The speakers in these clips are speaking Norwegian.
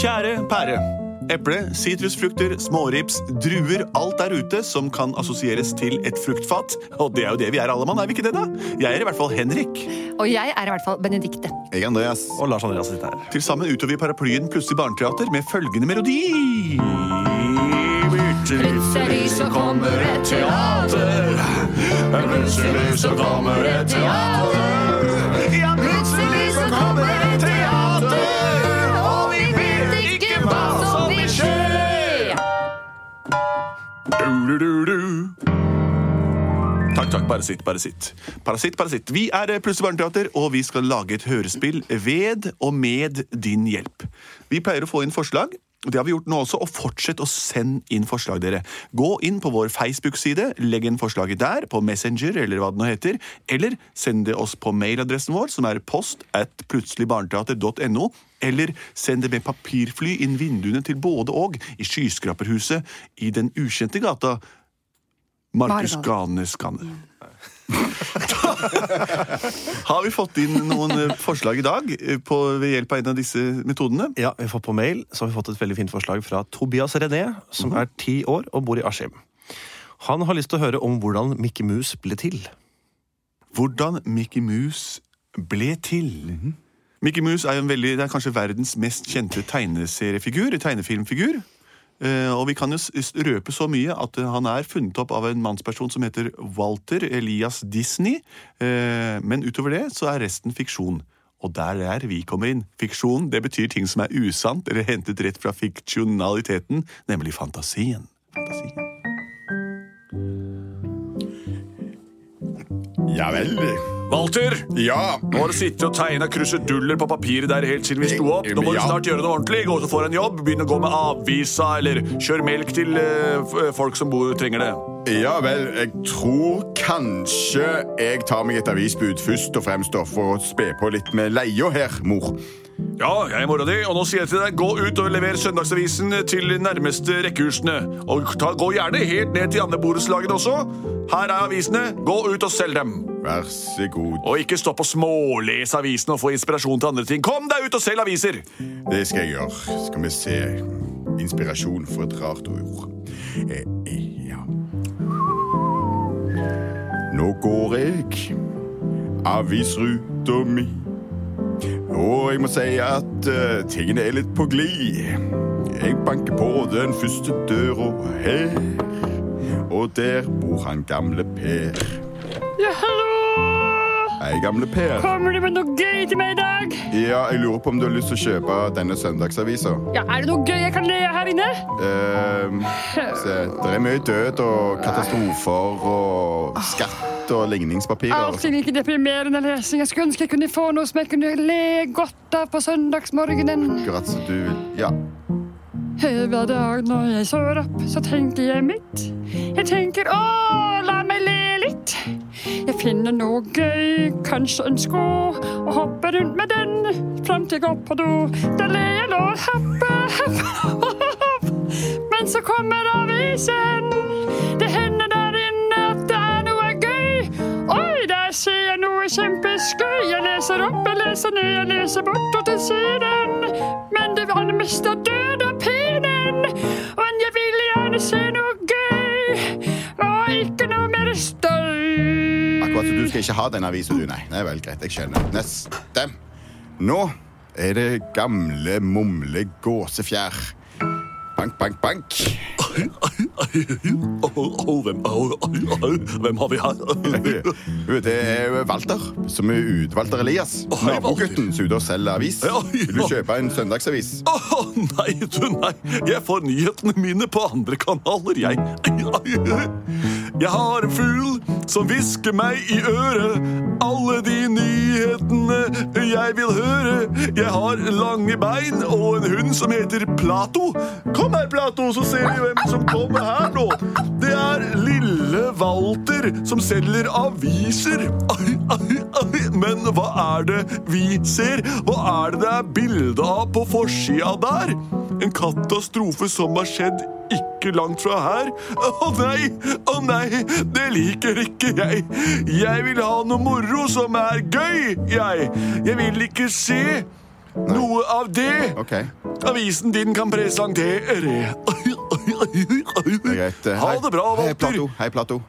Kjære pære. Eple, sitrusfrukter, smårips, druer, alt der ute som kan assosieres til et fruktfat. Og det er jo det vi er alle mann, er vi ikke det, da? Jeg er i hvert fall Henrik. Og jeg er i hvert fall Benedikte. Jeg er Andreas. Og Lars Andreas sitter her. Til sammen utøver vi paraplyen Plutselig barneteater med følgende melodi. Plutselig så kommer et teater. Plutselig så kommer et teater. Ja, Takk, takk. Bare sitt, bare sitt. Parasitt, parasitt. Vi er Plutselig barneteater, og vi skal lage et hørespill ved og med din hjelp. Vi pleier å få inn forslag. Det har vi gjort nå også, og fortsett å sende inn forslag, dere. Gå inn på vår Facebook-side, legg inn forslaget der, på Messenger eller hva det nå heter, eller send det oss på mailadressen vår, som er post at plutseligbarneteater.no, eller send det med papirfly inn vinduene til både og i skyskraperhuset i den ukjente gata Markus. Ganes Har vi fått inn noen eh, forslag i dag eh, på, ved hjelp av en av disse metodene? Ja, vi har fått på mail så har vi fått et veldig fint forslag fra Tobias René, som er ti år og bor i Askim. Han har lyst til å høre om hvordan Mickey Mouse ble til. Hvordan Mickey Mouse ble til. Mickey Mouse er jo en veldig, det er kanskje verdens mest kjente tegneseriefigur, tegnefilmfigur. Eh, og vi kan jo røpe så mye at eh, han er funnet opp av en mannsperson som heter Walter Elias Disney. Eh, men utover det så er resten fiksjon. Og der er vi kommer inn. Fiksjon det betyr ting som er usant eller hentet rett fra fiksjonaliteten, nemlig fantasien. fantasien. Ja vel. Walter! Ja. Nå har du sittet og tegna kruseduller på papiret der helt siden vi sto opp. Nå må du snart gjøre noe ordentlig. Gå og få en jobb, begynne å gå med avvisa, eller kjøre melk til eh, folk som bor, trenger det. ja vel, jeg tror kanskje jeg tar meg et avisbud først og fremst da, for å spe på litt med leia her, mor. Ja, jeg er mora di, og nå sier jeg til deg, gå ut og lever søndagsavisen til nærmeste rekkehusene. Og ta, gå gjerne helt ned til andre borettslagene også. Her er avisene. Gå ut og selg dem. Vær så god. Og ikke stopp å smålese avisen og få inspirasjon til andre ting. Kom deg ut og selg aviser! Det skal jeg gjøre. Skal vi se. Inspirasjon for et rart ord. Eh, eh, ja. Nå går jeg avisruta mi. Og jeg må si at uh, tingene er litt på glid. Jeg banker på den første døra her. Og der bor han gamle Per. Ja! Hei, gamle Per. Kommer du med noe gøy til meg i dag? Ja, jeg lurer på om du har lyst til å kjøpe denne søndagsavisa. Ja, Er det noe gøy jeg kan le av her inne? eh, se, det er mye død og katastrofer og skatt og ligningspapirer. Alltid like deprimerende lesing. Jeg skulle ønske jeg kunne få noe som jeg kunne le godt av på søndagsmorgenen. Akkurat som du vil. Ja. Hver dag når jeg står opp, så tenker jeg mitt. Jeg tenker å, la meg le litt. Jeg finner noe gøy, kanskje en sko, og hopper rundt med den fram til jeg går på do. Da ler jeg og hopper, hopper, hopp. Men så kommer avisen. Det hender der inne at det er noe gøy. Oi, der ser jeg noe kjempeskøy. Jeg leser opp, jeg leser ned, jeg leser bortover til siden. Men det det meste død du skal ikke ha den avisa, du. Nei, det er vel greit. Jeg skjønner. Neste. Nå er det gamle mumle gåsefjær. Bank, bank, bank. Hvem, har vi her? Det er Walter, som er utvalgter Elias. Nabogutten som er ute og selger avis. Vil du kjøpe en søndagsavis? Å nei, du nei. Jeg får nyhetene mine på andre kanaler, jeg. Jeg har en fugl som hvisker meg i øret. Alle de nyhetene jeg vil høre. Jeg har lange bein og en hund som heter Plato. Kom her, Plato, så ser vi hvem som kommer her nå. Det er lille Walter som selger aviser. Ai, ai, ai. Men hva er det vi ser? Hva er det det er bilde av på forsida der? En katastrofe som har skjedd ikke langt fra her. Å nei, å nei, det liker ikke jeg. Jeg vil ha noe moro som er gøy, jeg. Jeg vil ikke se noe av det OK. avisen din kan presentere. Det Ha det bra, Hei, Walter. Plato. Hei, Plato.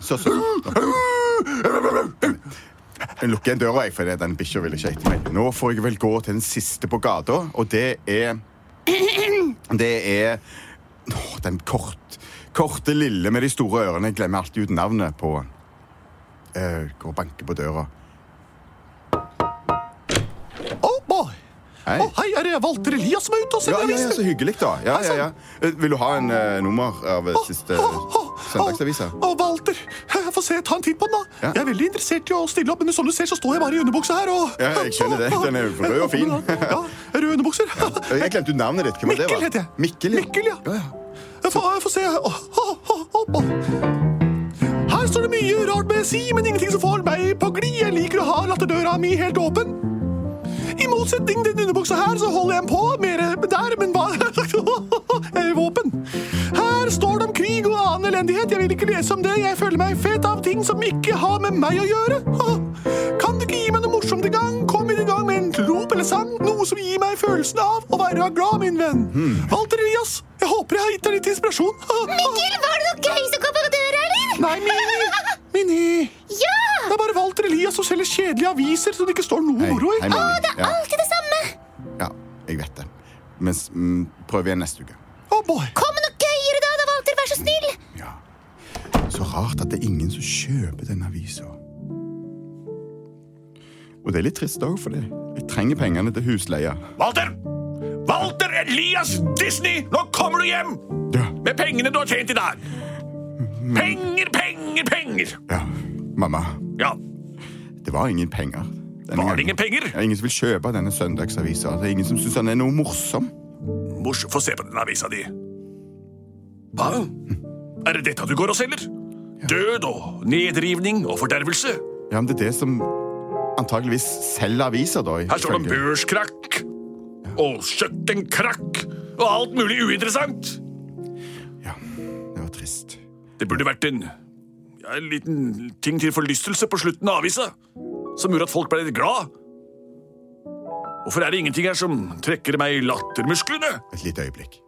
Så, så. Jeg lukker igjen døra, jeg, for den bikkja vil ikke etter meg. Nå får jeg vel gå til den siste på gata, og det er Det er Åh, den kort, korte lille med de store ørene. Jeg glemmer alltid ut navnet på uh, Går og banker på døra. Oh, boy. Hei. Oh, hei, er det Walter Elias som er ute og Ja, selger ja, ja, aviser? så hyggelig, da. Ja, ja, ja. Eh, Vil du ha en uh, nummer av uh, siste søndagsavisa? Å, Walter, jeg får se, ta en titt på den, da. Ja. Jeg er veldig interessert i å stille opp, men som du ser, så står jeg bare i underbuksa her. Og... Ja, jeg skjønner det. Den er rød og fin. ja, røde underbukser. Jeg glemte navnet ditt. Hvem var det? Mikkel heter jeg. Mikkel, ja. Mikkel, ja. ja, ja. Jeg får, jeg får se. Å, å, å, å, å. Her står det mye rart med si, men ingenting som får meg på glid. Jeg liker å ha latterdøra mi helt åpen. I motsetning til denne buksa her, så holder jeg den på mer der, men hva er våpen. Her står det om krig og annen elendighet. Jeg vil ikke lese om det. Jeg føler meg fet av ting som ikke har med meg å gjøre. Kan du ikke gi meg noe morsomt i gang? Kom i gang med en rop eller sang. Noe som gir meg følelsen av å være glad, min venn. Walter Elias, jeg håper jeg har gitt deg litt inspirasjon. Mikkel, var det noe gøy som kom på døra, eller? Nei, Mini. Mini. Ja! Det er bare Walter Elias som selger kjedelige aviser så det ikke står noe moro i. hei, Å, Det er Ja, alltid det samme. ja, jeg vet det. Men mm, prøv igjen neste uke. Oh boy. Kom med noe gøyere da, da, Walter. Vær så snill. Ja. Så rart at det er ingen som kjøper denne avisa. Og det er litt trist òg, for det. jeg trenger pengene til husleia. Walter! Walter Elias Disney, nå kommer du hjem! Ja, Med pengene du har tjent i dag. Penger, penger, penger! ja. Mamma, Ja, det var ingen penger. denne Var det ingen penger? Er ingen som vil kjøpe denne søndagsavisa. Det er ingen som syns den er noe morsom. Mors, få se på den avisa di. Hva? Er det dette du går og selger? Død og nedrivning og fordervelse? Ja, men det er det som antageligvis selger aviser, da. Her står det om børskrakk børskrakk og kjøkkenkrakk og alt mulig uinteressant. Ja, det var trist. Det burde vært en, ja, en liten ting til forlystelse på slutten av avisa, som gjorde at folk ble litt glad. Hvorfor er det ingenting her som trekker meg i lattermusklene? Et lite øyeblikk.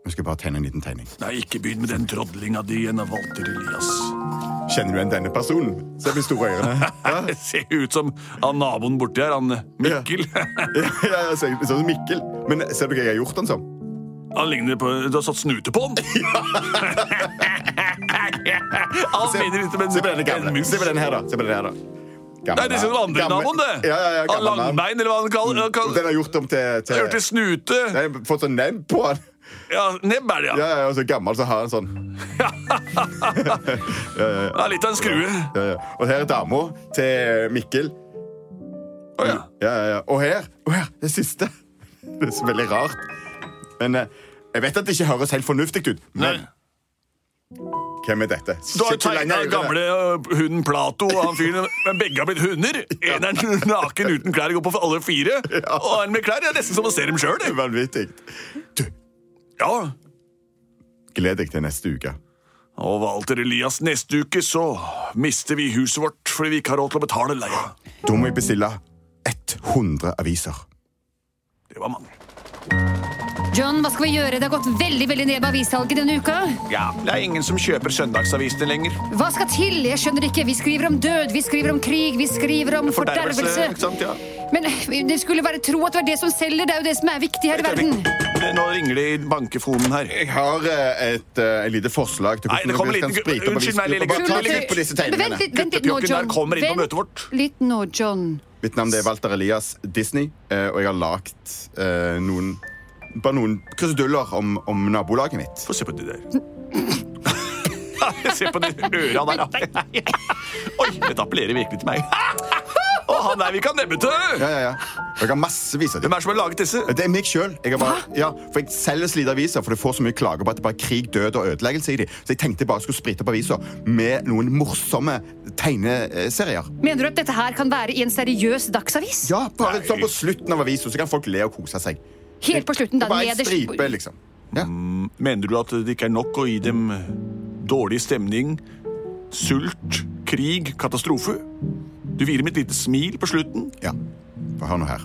Nå skal jeg bare tegne en liten tegning. Nei, ikke begynn med den trodlinga di igjen, Walter Elias. Kjenner du igjen denne personen? Se med store ørene. Ja, ser ut som han naboen borti her, han Mikkel. ja, ja ser ut som Mikkel. Men ser du hva jeg har gjort han som? Han ligner på Du har satt snute på han. Han Se, minner litt om en, se på denne en mus. Se på denne her, da. Se på denne her, da. Nei, det er sånn andre naboen, det. Ja, ja, ja, Han gammel mann. Langbein, eller hva han kaller Den har gjort om til, til Jeg til snute. Nei, har fått sånn nebb på han. Ja, nebb er det, Ja, ja. ja, og så gammel så har han sånn. ja litt av en skrue. Ja, ja. Og her er dama til Mikkel. Å ja. Ja, ja, ja. Og her, og her, det siste. Det er så veldig rart. Men eh, jeg vet at det ikke høres helt fornuftig ut. Nei. Hvem er dette? Du har tegna ørene. gamle hunden Plato og han fyren, men begge har blitt hunder. En er naken uten klær går på alle fire. Og en med klær er nesten som å se dem sjøl. Vanvittig. Du, Ja. gled deg til neste uke. Og Walter Elias, neste uke så mister vi huset vårt fordi vi ikke har råd til å betale leia. Da må jeg bestille 100 aviser. Det var mange. John, hva skal vi gjøre? Det har gått veldig veldig ned med avissalget denne uka. Ja, Det er ingen som kjøper søndagsavisene lenger. Hva skal til? Jeg skjønner ikke. Vi skriver om død, vi skriver om krig, vi skriver om fordervelse. fordervelse. ikke sant? Ja. Men det skulle bare tro at det var det som selger. Det er jo det som er viktig her i verden. Nå ringer det i bankefonen her. Jeg har eh, et, eh, et lite forslag til Nei, det kommer liten- sprite på unnskyld meg, lille Bare ta litt på disse tegningene. Vent litt, vent litt nå, John. kommer inn på møtet vårt. litt nå, John. Mitt navn er Walter Elias Disney, eh, og jeg har lagd eh, noen bare noen kruseduller om, om nabolaget mitt. Få se på de der. se på de øra der, ja. Oi, dette appellerer virkelig til meg. Å, han er vi kan nebbe til! Ja, ja, ja. Jeg har massevis av Hvem er som har laget disse? Det er meg sjøl. Ja, for jeg selger slite aviser, for det får så mye klager på at det bare er krig, død og ødeleggelse i dem. Så jeg tenkte jeg bare skulle sprite opp aviser med noen morsomme tegneserier. Mener du at dette her kan være i en seriøs dagsavis? Ja, bare sånn på slutten av avisa, så kan folk le og kose seg. Helt på slutten, da. Bare en stripe, liksom. Ja. Mener du at det ikke er nok å gi dem dårlig stemning, sult, krig, katastrofe? Du gir dem et lite smil på slutten. Ja. Få høre nå her.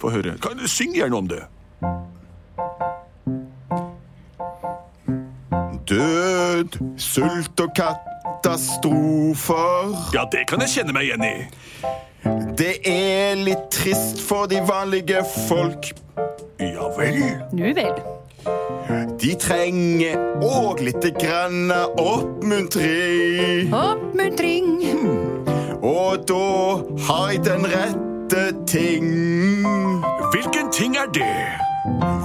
Få høre. Kan Syng gjerne om det. Død, sult og katastrofer. Ja, det kan jeg kjenne meg igjen i. Det er litt trist for de vanlige folk. Vel. Nu vel. De trenger òg lite grann oppmuntring. Oppmuntring. Og da har jeg den rette ting. Hvilken ting er det?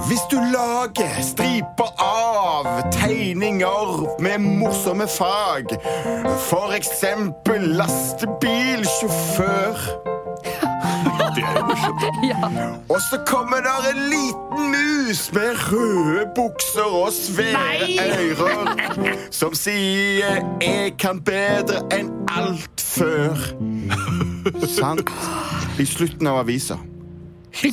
Hvis du lager striper av tegninger med morsomme fag, for eksempel lastebilsjåfør Det er jo morsomt. Og så kommer der en liten mus med røde bukser og svære ører som sier 'Jeg kan bedre enn alt før'. Sant? I slutten av avisa.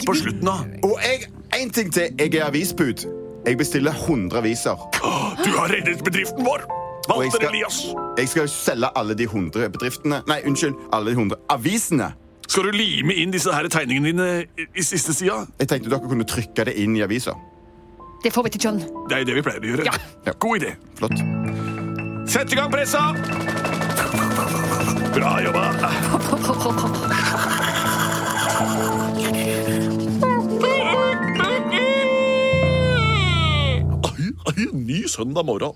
På slutten, da. Og jeg, en ting til. Jeg er avisbud. Jeg bestiller 100 aviser. Du har reddet bedriften vår. Walter Elias. Jeg skal selge alle de 100 bedriftene Nei, unnskyld. Alle de 100 avisene. Skal du lime inn disse her tegningene dine i- siste sida? Jeg tenkte dere kunne trykke det inn i avisa. Det får vi til, John. Det er det vi pleier å gjøre. Ja. God idé. Flott. Sett i gang pressa! Bra jobba. Ny søndag morgen.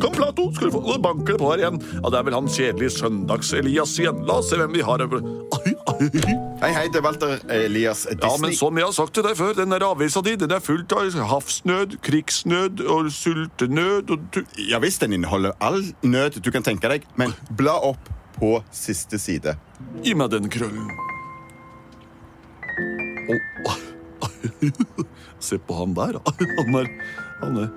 Kom, Plato, skal du få Nå banker det på her igjen. Ja, Det er vel han kjedelige Søndags-Elias igjen. La oss se hvem vi har her. Hei, hei, det er Walter Elias Disney. Ja, men som jeg har sagt til deg før, den der avisa di den er fullt av havsnød, krigsnød og sultenød og du... Ja visst, den inneholder all nød du kan tenke deg, men bla opp på siste side. Gi meg den krøllen. Oh. Se på han der. Han, er, han, er,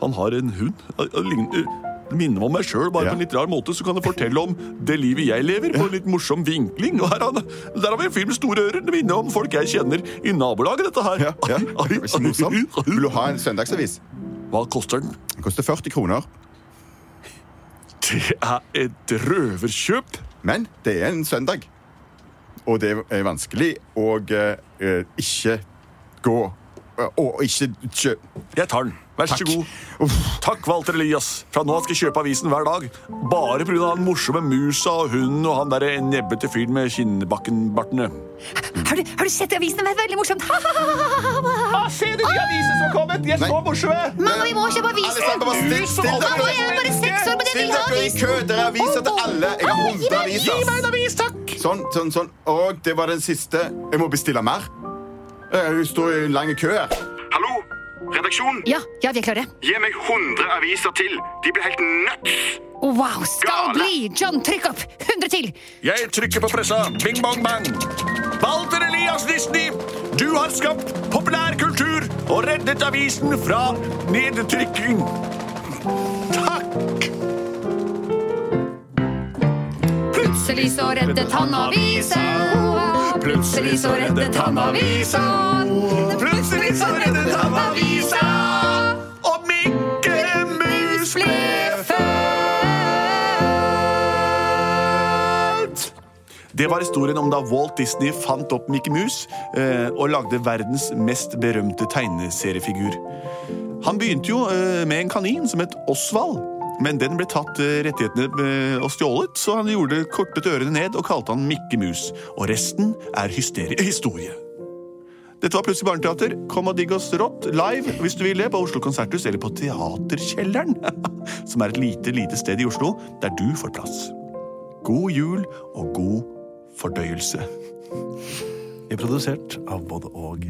han har en hund. Ligner- minner meg om meg sjøl, bare Ja. på en litt rar måte. Så kan jeg fortelle om det livet jeg lever, på en litt morsom vinkling. Og her, der har vi en film store ører. Det minner om folk jeg kjenner i nabolaget, dette her. Ja, ja. Ai, ai, Det. Vil du ha en søndagsavis? Hva koster den? Den koster 40 kroner, Det er et røverkjøp. men det er en søndag. Og det er vanskelig å uh, ikke gå eh, Og ikke kjø... Jeg tar den. Vær så Takk. god. Takk, Walter Elias. Fra nå av skal jeg kjøpe avisen hver dag. Bare pga. den morsomme musa og hunden og han der nebbete fyren med kinnbakkenbartene. Har har du sett avisen? Det er veldig morsomt. Ha, ha, ha. Ah, se de nye avisene som har kommet! De er så morsomme! Mamma, vi må kjøpe avisen! still, still Mamma, jeg er bare seks år, men jeg vil ha dere i avisen! kø! dere er aviser til alle. Jeg har 100 aviser. Gi meg en avis, takk! Sånn, sånn, sånn. Og det var den siste. Jeg må bestille mer. Jeg står i en lang kø her. Hallo? Redaksjon? Ja, ja, vi er klare. Gi meg 100 aviser til. De blir helt nuts. Wow, skal Gale. bli! John, trykk opp! 100 til! Jeg trykker på pressa. Bing, bong, bang. Walter Elias Disney, du har skapt populærkultur og reddet avisen fra nedtrykking. Takk! Plutselig så reddet han avisen. Plutselig så reddet han avisa. Plutselig så reddet han avisa, og Mikke Mus ble født. Det var historien om da Walt Disney fant opp Mikke Mus eh, og lagde verdens mest berømte tegneseriefigur. Han begynte jo eh, med en kanin som het Osvald. Men den ble tatt eh, rettighetene eh, og stjålet, så han gjorde kortet ørene ned og kalte han Mikke Mus. Og resten er historie. Dette var Plutselig barneteater. Kom og digg oss rått live hvis du vil det, på Oslo Konserthus eller på Teaterkjelleren, som er et lite, lite sted i Oslo der du får plass. God jul og god fordøyelse. Vi er produsert av både og.